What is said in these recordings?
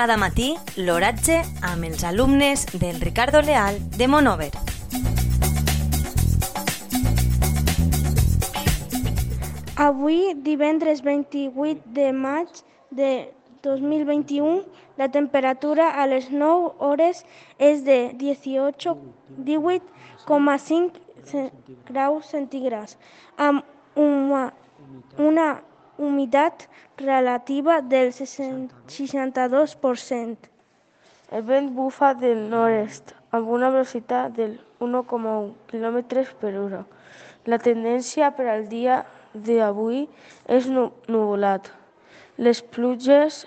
Cada matí, l'oratge amb els alumnes del Ricardo Leal de Monover. Avui, divendres 28 de maig de 2021, la temperatura a les 9 hores és de 18 18,5 graus centígrads, amb una, una humitat relativa del 62%. El vent bufa del nord-est amb una velocitat del 1,1 km per hora. La tendència per al dia d'avui és nuvolat. Les pluges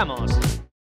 hablamos.